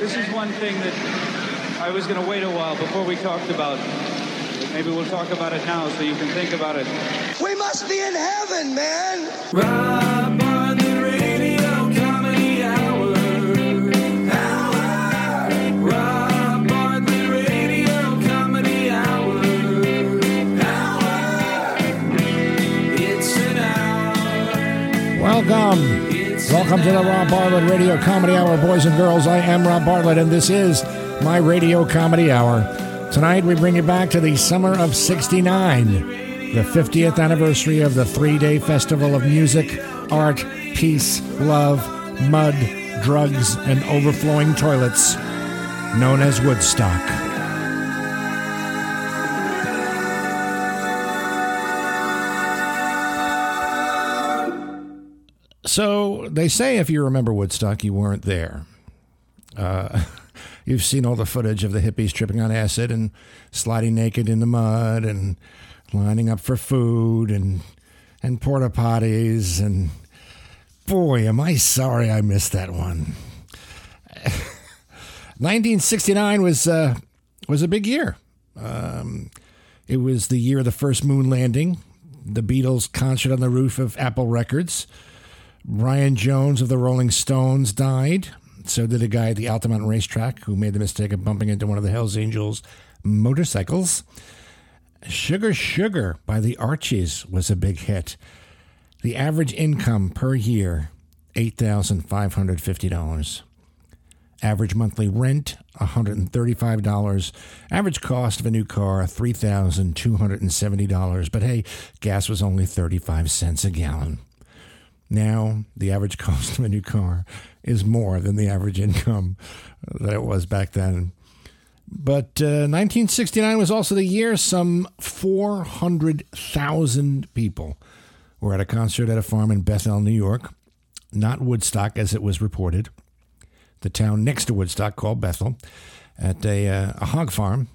This is one thing that I was going to wait a while before we talked about. Maybe we'll talk about it now so you can think about it. We must be in heaven, man. Rob Bartlett Radio Comedy Hour. Hour. Rob Bartlett Radio Comedy Hour. Hour. It's an hour. Welcome. Welcome to the Rob Bartlett Radio Comedy Hour, boys and girls. I am Rob Bartlett, and this is my Radio Comedy Hour. Tonight, we bring you back to the summer of 69, the 50th anniversary of the three day festival of music, art, peace, love, mud, drugs, and overflowing toilets, known as Woodstock. So they say if you remember Woodstock, you weren't there. Uh, you've seen all the footage of the hippies tripping on acid and sliding naked in the mud and lining up for food and and porta potties and boy, am I sorry I missed that one. 1969 was uh, was a big year. Um, it was the year of the first moon landing, the Beatles concert on the roof of Apple Records. Brian Jones of the Rolling Stones died. So did a guy at the Altamont racetrack who made the mistake of bumping into one of the Hells Angels motorcycles. Sugar Sugar by the Archies was a big hit. The average income per year, $8,550. Average monthly rent, $135. Average cost of a new car, $3,270. But hey, gas was only 35 cents a gallon. Now, the average cost of a new car is more than the average income that it was back then. But uh, 1969 was also the year some 400,000 people were at a concert at a farm in Bethel, New York. Not Woodstock, as it was reported. The town next to Woodstock, called Bethel, at a, uh, a hog farm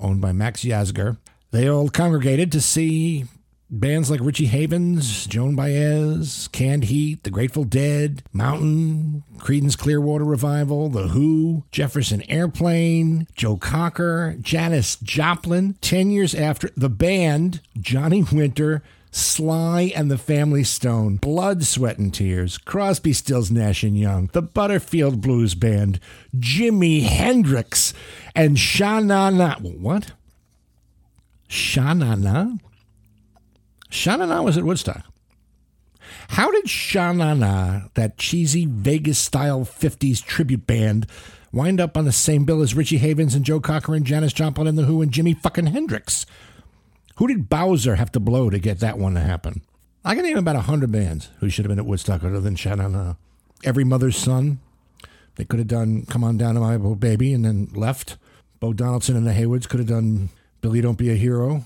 owned by Max Yasgur. They all congregated to see Bands like Richie Havens, Joan Baez, Canned Heat, The Grateful Dead, Mountain, Creedence Clearwater Revival, The Who, Jefferson Airplane, Joe Cocker, Janis Joplin. Ten years after, the band, Johnny Winter, Sly and the Family Stone, Blood, Sweat, and Tears, Crosby, Stills, Nash and Young, the Butterfield Blues Band, Jimi Hendrix, and Sha-Na-Na. What? Sha-Na-Na? Sha-Na-Na was at Woodstock. How did Sha-Na-Na, that cheesy Vegas-style 50s tribute band, wind up on the same bill as Richie Havens and Joe Cocker and Janis Joplin and The Who and Jimi fucking Hendrix? Who did Bowser have to blow to get that one to happen? I can name about a hundred bands who should have been at Woodstock other than Sha-Na-Na. Every Mother's Son. They could have done Come On Down to My Baby and then left. Bo Donaldson and the Heywoods could have done Billy Don't Be a Hero.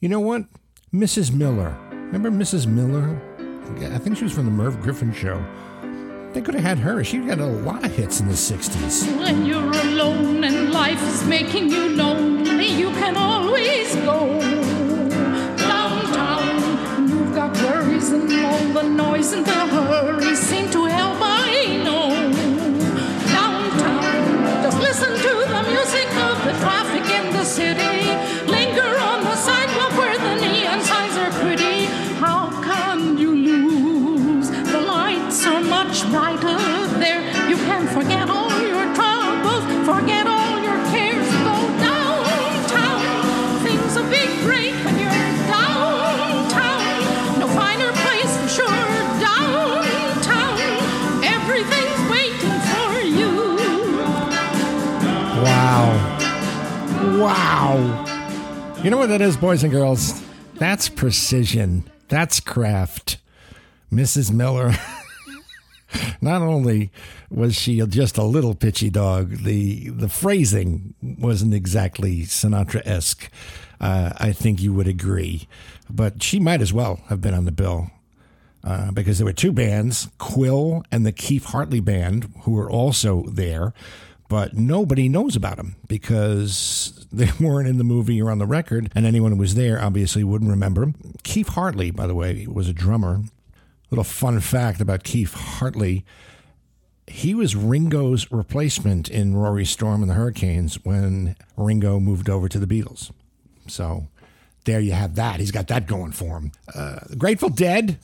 You know what? Mrs. Miller. Remember Mrs. Miller? I think she was from the Merv Griffin show. They could have had her. She had a lot of hits in the 60s. When you're alone and life is making you lonely, you can always go downtown. You've got worries and all the noise and the hurry seem to You know what that is, boys and girls? That's precision. That's craft. Mrs. Miller. Not only was she just a little pitchy dog, the the phrasing wasn't exactly Sinatra esque. Uh, I think you would agree, but she might as well have been on the bill uh, because there were two bands, Quill and the Keith Hartley Band, who were also there, but nobody knows about them because they weren't in the movie or on the record, and anyone who was there obviously wouldn't remember them. Keith Hartley, by the way, was a drummer. Little fun fact about Keith Hartley. he was Ringo's replacement in Rory Storm and the Hurricanes when Ringo moved over to the Beatles. So there you have that. He's got that going for him. Uh, Grateful Dead,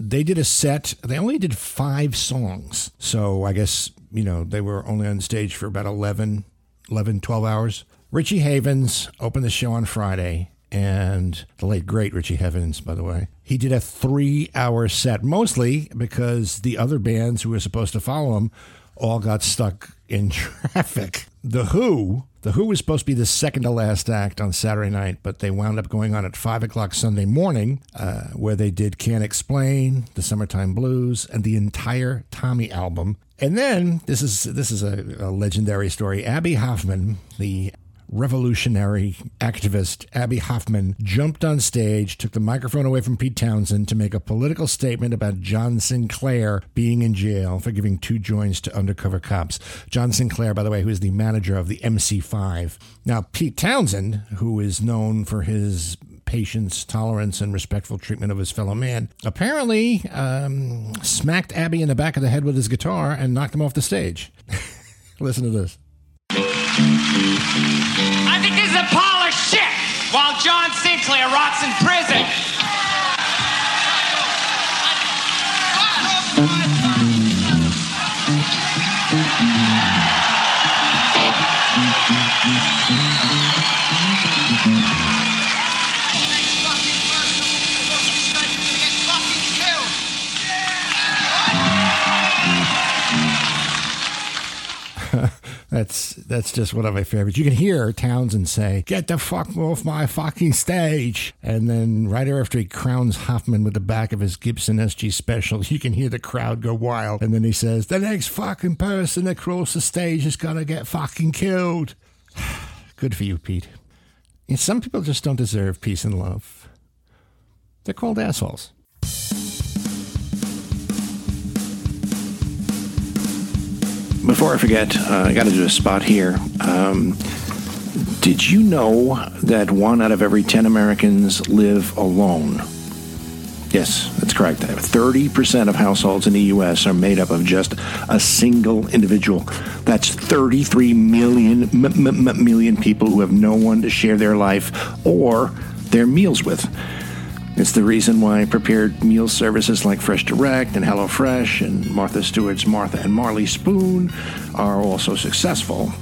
they did a set. They only did five songs. So I guess, you know, they were only on stage for about 11, 11 12 hours. Richie Havens opened the show on Friday. And the late, great Richie Havens, by the way. He did a three hour set, mostly because the other bands who were supposed to follow him all got stuck in traffic. The Who, the Who was supposed to be the second to last act on Saturday night, but they wound up going on at five o'clock Sunday morning, uh, where they did "Can't Explain," "The Summertime Blues," and the entire Tommy album. And then this is this is a, a legendary story. Abbie Hoffman, the revolutionary activist Abbie Hoffman jumped on stage, took the microphone away from Pete Townshend to make a political statement about John Sinclair being in jail for giving two joints to undercover cops. John Sinclair, by the way, who is the manager of the MC5. Now, Pete Townshend, who is known for his patience, tolerance, and respectful treatment of his fellow man, apparently um, smacked Abbie in the back of the head with his guitar and knocked him off the stage. Listen to this. I think this is a pile of shit while John Sinclair rots in prison. That's that's just one of my favorites. You can hear Townshend say, "Get the fuck off my fucking stage!" And then right after he crowns Hoffman with the back of his Gibson SG Special, you can hear the crowd go wild. And then he says, "The next fucking person that crosses the stage is gonna get fucking killed." Good for you, Pete. Some people just don't deserve peace and love. They're called assholes. Before I forget, uh, I got to do a spot here. Um, did you know that one out of every 10 Americans live alone? Yes, that's correct. 30% of households in the U.S. are made up of just a single individual. That's 33 million, m- m- million people who have no one to share their life or their meals with. It's the reason why prepared meal services like Fresh Direct and HelloFresh and Martha Stewart's Martha and Marley Spoon are also successful.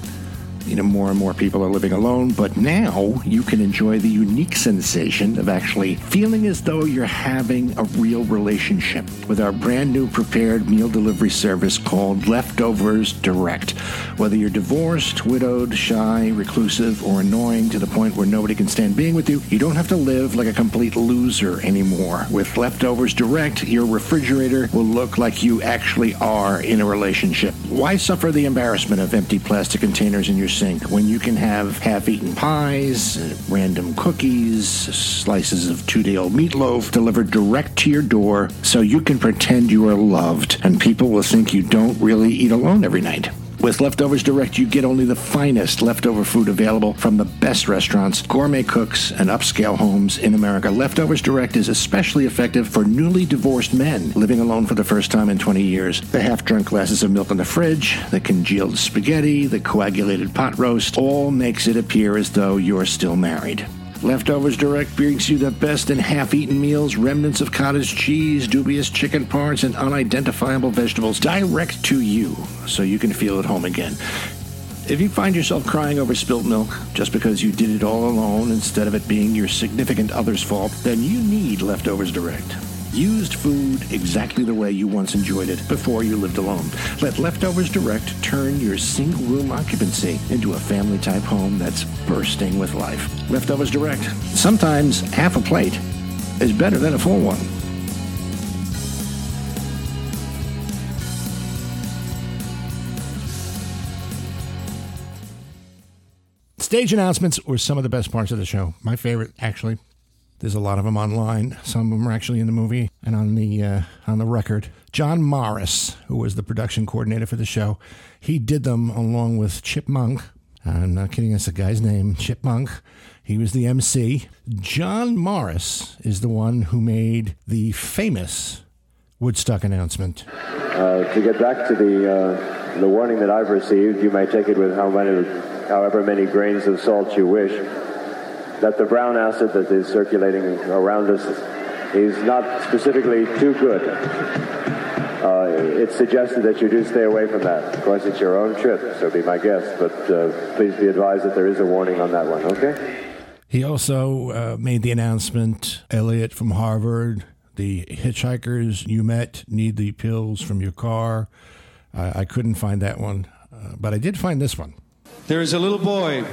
You know, more and more people are living alone, but now you can enjoy the unique sensation of actually feeling as though you're having a real relationship with our brand new prepared meal delivery service called Leftovers Direct. Whether you're divorced, widowed, shy, reclusive, or annoying to the point where nobody can stand being with you, you don't have to live like a complete loser anymore. With Leftovers Direct, your refrigerator will look like you actually are in a relationship. Why suffer the embarrassment of empty plastic containers in your sink when you can have half-eaten pies, uh, random cookies, slices of two-day-old meatloaf delivered direct to your door so you can pretend you are loved and people will think you don't really eat alone every night. With Leftovers Direct, you get only the finest leftover food available from the best restaurants, gourmet cooks, and upscale homes in America. Leftovers Direct is especially effective for newly divorced men living alone for the first time in 20 years. The half drunk glasses of milk in the fridge, the congealed spaghetti, the coagulated pot roast, all makes it appear as though you're still married. Leftovers Direct brings you the best in half eaten meals, remnants of cottage cheese, dubious chicken parts, and unidentifiable vegetables direct to you so you can feel at home again. If you find yourself crying over spilt milk just because you did it all alone instead of it being your significant other's fault, then you need Leftovers Direct. Used food exactly the way you once enjoyed it before you lived alone. Let Leftovers Direct turn your single room occupancy into a family type home that's bursting with life. Leftovers Direct. Sometimes half a plate is better than a full one. Stage announcements were some of the best parts of the show. My favorite, actually. There's a lot of them online. Some of them are actually in the movie and on the uh, on the record. John Morris, who was the production coordinator for the show, he did them along with Chip Monck. I'm not kidding. That's the guy's name, Chip Monck. He was the MC. John Morris is the one who made the famous Woodstock announcement. Uh, to get back to the uh, the warning that I've received, you may take it with how many, however many grains of salt you wish. That the brown acid that is circulating around us is not specifically too good. Uh, it's suggested that you do stay away from that. Of course, it's your own trip, so be my guest. But uh, please be advised that there is a warning on that one. Okay. He also uh, made the announcement Elliot from Harvard, the hitchhikers you met need the pills from your car. I I couldn't find that one, uh, but I did find this one. There is a little boy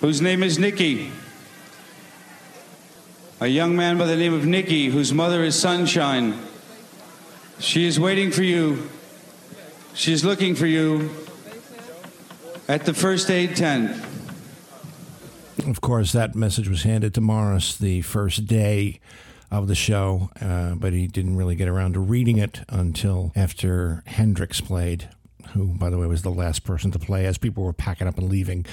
whose name is Nikki. A young man by the name of Nikki, whose mother is Sunshine. She is waiting for you. She is looking for you at the first aid tent. Of course, that message was handed to Morris the first day of the show, uh, but he didn't really get around to reading it until after Hendrix played, who, by the way, was the last person to play as people were packing up and leaving.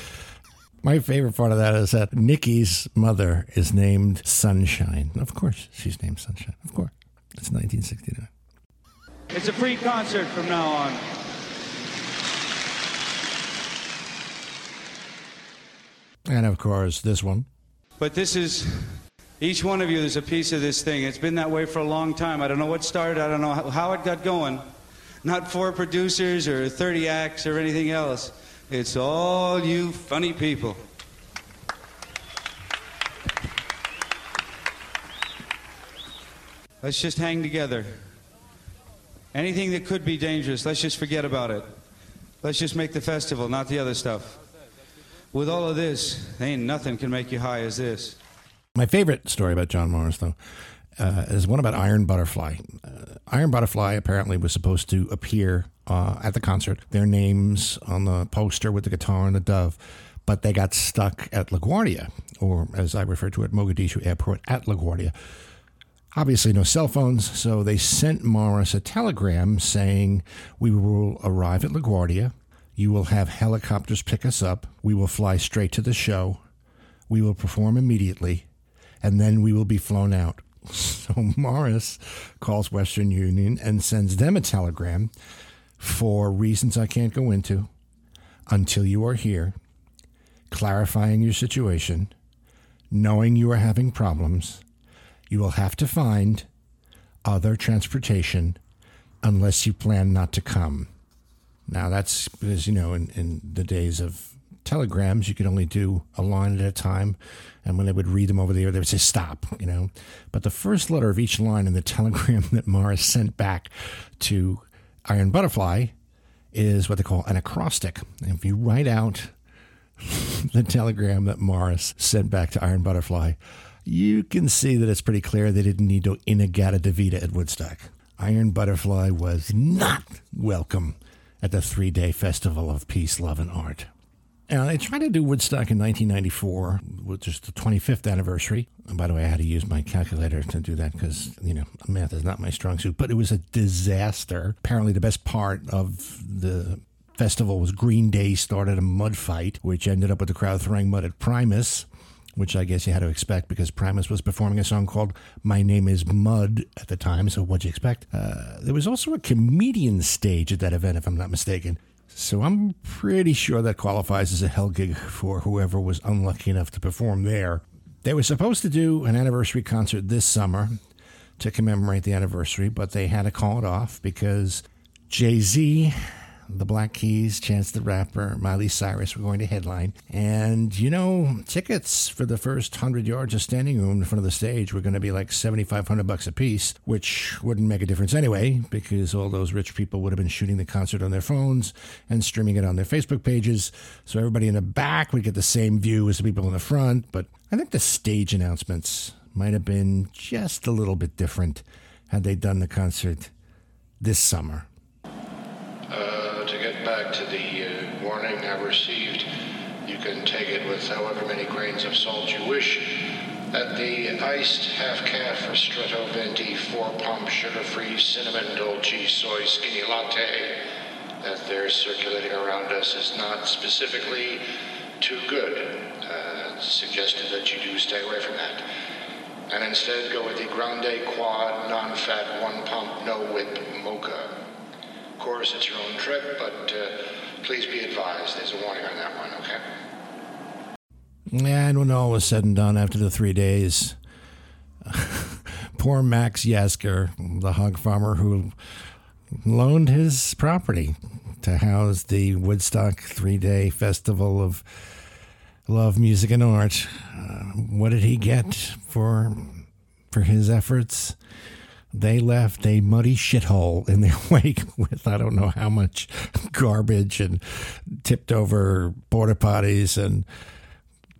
My favorite part of that is that Nikki's mother is named Sunshine. Of course, she's named Sunshine. Of course. It's 1969. It's a free concert from now on. And of course, this one. But this is, each one of you is a piece of this thing. It's been that way for a long time. I don't know what started, I don't know how, how it got going. Not four producers or 30 acts or anything else. It's all you funny people. Let's just hang together. Anything that could be dangerous, let's just forget about it. Let's just make the festival, not the other stuff. With all of this, ain't nothing can make you high as this. My favorite story about John Morris, though, uh, is one about Iron Butterfly. Uh, Iron Butterfly apparently was supposed to appear uh, at the concert, their names on the poster with the guitar and the dove, but they got stuck at LaGuardia, or as I refer to it, Mogadishu Airport at LaGuardia. Obviously, no cell phones, so they sent Morris a telegram saying, We will arrive at LaGuardia. You will have helicopters pick us up. We will fly straight to the show. We will perform immediately, and then we will be flown out. So Morris calls Western Union and sends them a telegram for reasons I can't go into until you are here, clarifying your situation, knowing you are having problems. You will have to find other transportation unless you plan not to come. Now, that's because, you know, in, in the days of telegrams, you could only do a line at a time. And when they would read them over the air, they would say, stop, you know. But the first letter of each line in the telegram that Morris sent back to Iron Butterfly is what they call an acrostic. And if you write out the telegram that Morris sent back to Iron Butterfly, you can see that it's pretty clear they didn't need to In-A-Gadda-Da-Vida at Woodstock. Iron Butterfly was not welcome at the three day festival of peace, love, and art. Now, they tried to do Woodstock in 1994, which is the 25th anniversary. And by the way, I had to use my calculator to do that because, you know, math is not my strong suit. But it was a disaster. Apparently, the best part of the festival was Green Day started a mud fight, which ended up with the crowd throwing mud at Primus, which I guess you had to expect because Primus was performing a song called My Name is Mud at the time. So what'd you expect? Uh, there was also a comedian stage at that event, if I'm not mistaken. So I'm pretty sure that qualifies as a hell gig for whoever was unlucky enough to perform there. They were supposed to do an anniversary concert this summer to commemorate the anniversary, but they had to call it off because Jay Z, the Black Keys, Chance the Rapper, Miley Cyrus were going to headline. And, you know, tickets for the first 100 yards of standing room in front of the stage were going to be like 7500 bucks a piece, which wouldn't make a difference anyway because all those rich people would have been shooting the concert on their phones and streaming it on their Facebook pages. So everybody in the back would get the same view as the people in the front. But I think the stage announcements might have been just a little bit different had they done the concert this summer. To the uh, warning I received, you can take it with however many grains of salt you wish. That the iced half caff ristretto venti four pump sugar free cinnamon dolce soy skinny latte that they're circulating around us is not specifically too good. Uh, suggested that you do stay away from that. and instead go with the Grande Quad non-fat one pump no whip mocha. Course, it's your own trip, but uh, please be advised. There's a warning on that one. Okay. And when all was said and done after the three days, poor Max Yasgur, the hog farmer who loaned his property to house the Woodstock three day festival of love, music, and art. Uh, what did he get for for his efforts? They left a muddy shithole in their wake with I don't know how much garbage and tipped over porta potties and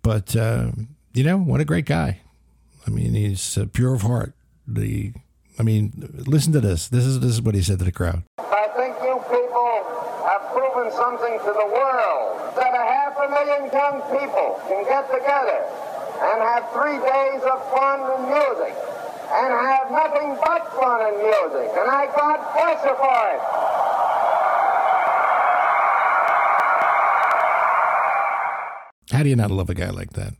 but uh, you know what a great guy. I mean, he's uh, pure of heart. The I mean, listen to this. This is this is what he said to the crowd. I think you people have proven something to the world that a half a million young people can get together and have three days of fun and music and have nothing but fun and music. And I God bless you for it. How do you not love a guy like that?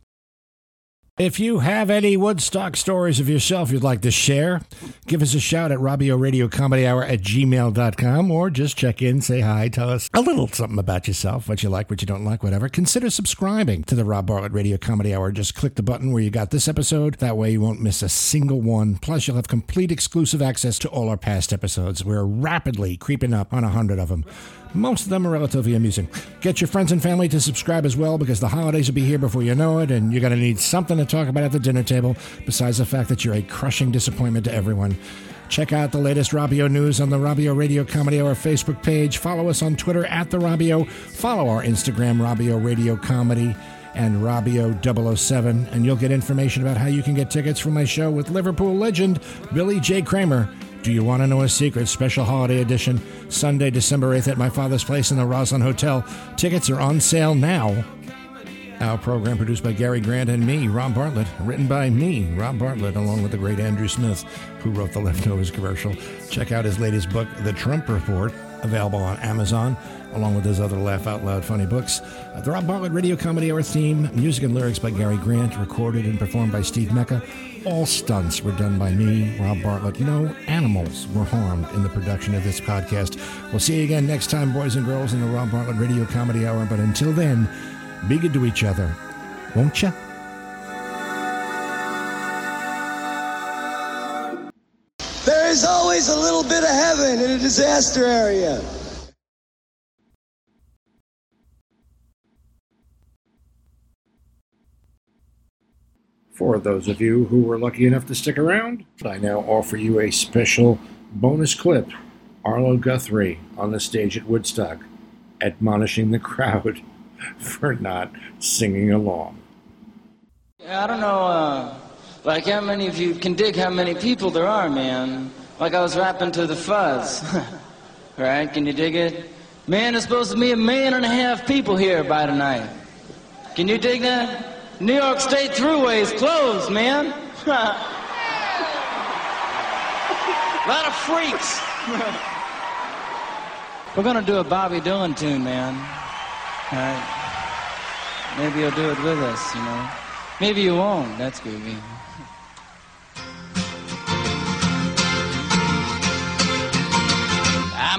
If you have any Woodstock stories of yourself you'd like to share, give us a shout at Robio Radio Comedy Hour at gmail.com or just check in, say hi, tell us a little something about yourself, what you like, what you don't like, whatever. Consider subscribing to the Rob Bartlett Radio Comedy Hour. Just click the button where you got this episode. That way you won't miss a single one. Plus, you'll have complete exclusive access to all our past episodes. We're rapidly creeping up on a hundred of them. Most of them are relatively amusing. Get your friends and family to subscribe as well because the holidays will be here before you know it, and you're going to need something to talk about at the dinner table besides the fact that you're a crushing disappointment to everyone. Check out the latest Robio news on the Robio Radio Comedy Hour Facebook page. Follow us on Twitter at the Robio. Follow our Instagram, Robio Radio Comedy and Robio 007, and you'll get information about how you can get tickets for my show with Liverpool legend Billy J. Kramer. Do you want to know a secret? Special holiday edition, Sunday, December 8th at my father's place in the Roslyn Hotel. Tickets are on sale now. Our program produced by Gary Grant and me, Rob Bartlett. Written by me, Rob Bartlett, along with the great Andrew Smith, who wrote the Leftovers commercial. Check out his latest book, The Trump Report, available on Amazon, along with his other laugh out loud funny books. Uh, the Rob Bartlett Radio Comedy Hour theme, music and lyrics by Gary Grant, recorded and performed by Steve Mecca. All stunts were done by me, Rob Bartlett. No animals were harmed in the production of this podcast. We'll see you again next time, boys and girls, in the Rob Bartlett Radio Comedy Hour. But until then, be good to each other, won't you? Little bit of heaven in a disaster area. For those of you who were lucky enough to stick around, I now offer you a special bonus clip. Arlo Guthrie on the stage at Woodstock, admonishing the crowd for not singing along. I don't know, uh, like how many of you can dig how many people there are, man. Like I was rapping to the fuzz. right? Can you dig it? Man, there's supposed to be a million and a half people here by tonight. Can you dig that? New York State Thruway is closed, man. a lot of freaks. We're gonna do a Bobby Dylan tune, man. All right. Maybe you'll do it with us, you know. Maybe you won't. That's groovy.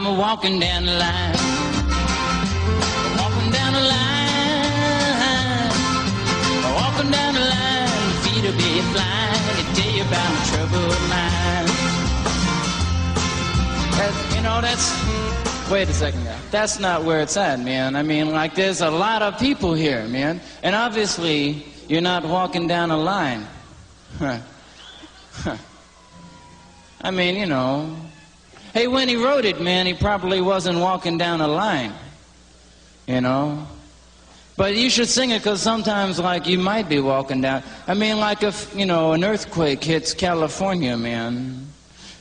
A walking down the line. Walking down the line. Walking down the line. Feet will be flying to tell you about my troubled mind. That, you know, that's. Wait a second, guy. That's not where it's at, man. I mean, like, there's a lot of people here, man. And obviously, you're not walking down a line. Huh. Huh. I mean, you know. Hey, when he wrote it, man, he probably wasn't walking down a line. You know? But you should sing it because sometimes, like, you might be walking down. I mean, like, if, you know, an earthquake hits California, man,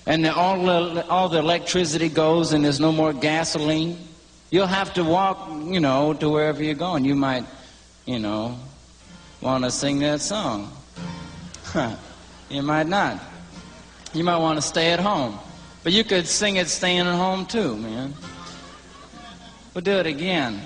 and all, the, all the electricity goes and there's no more gasoline, you'll have to walk, you know, to wherever you're going. You might, you know, want to sing that song. Huh. You might not. You might want to stay at home. But you could sing it staying at home too, man. We'll do it again.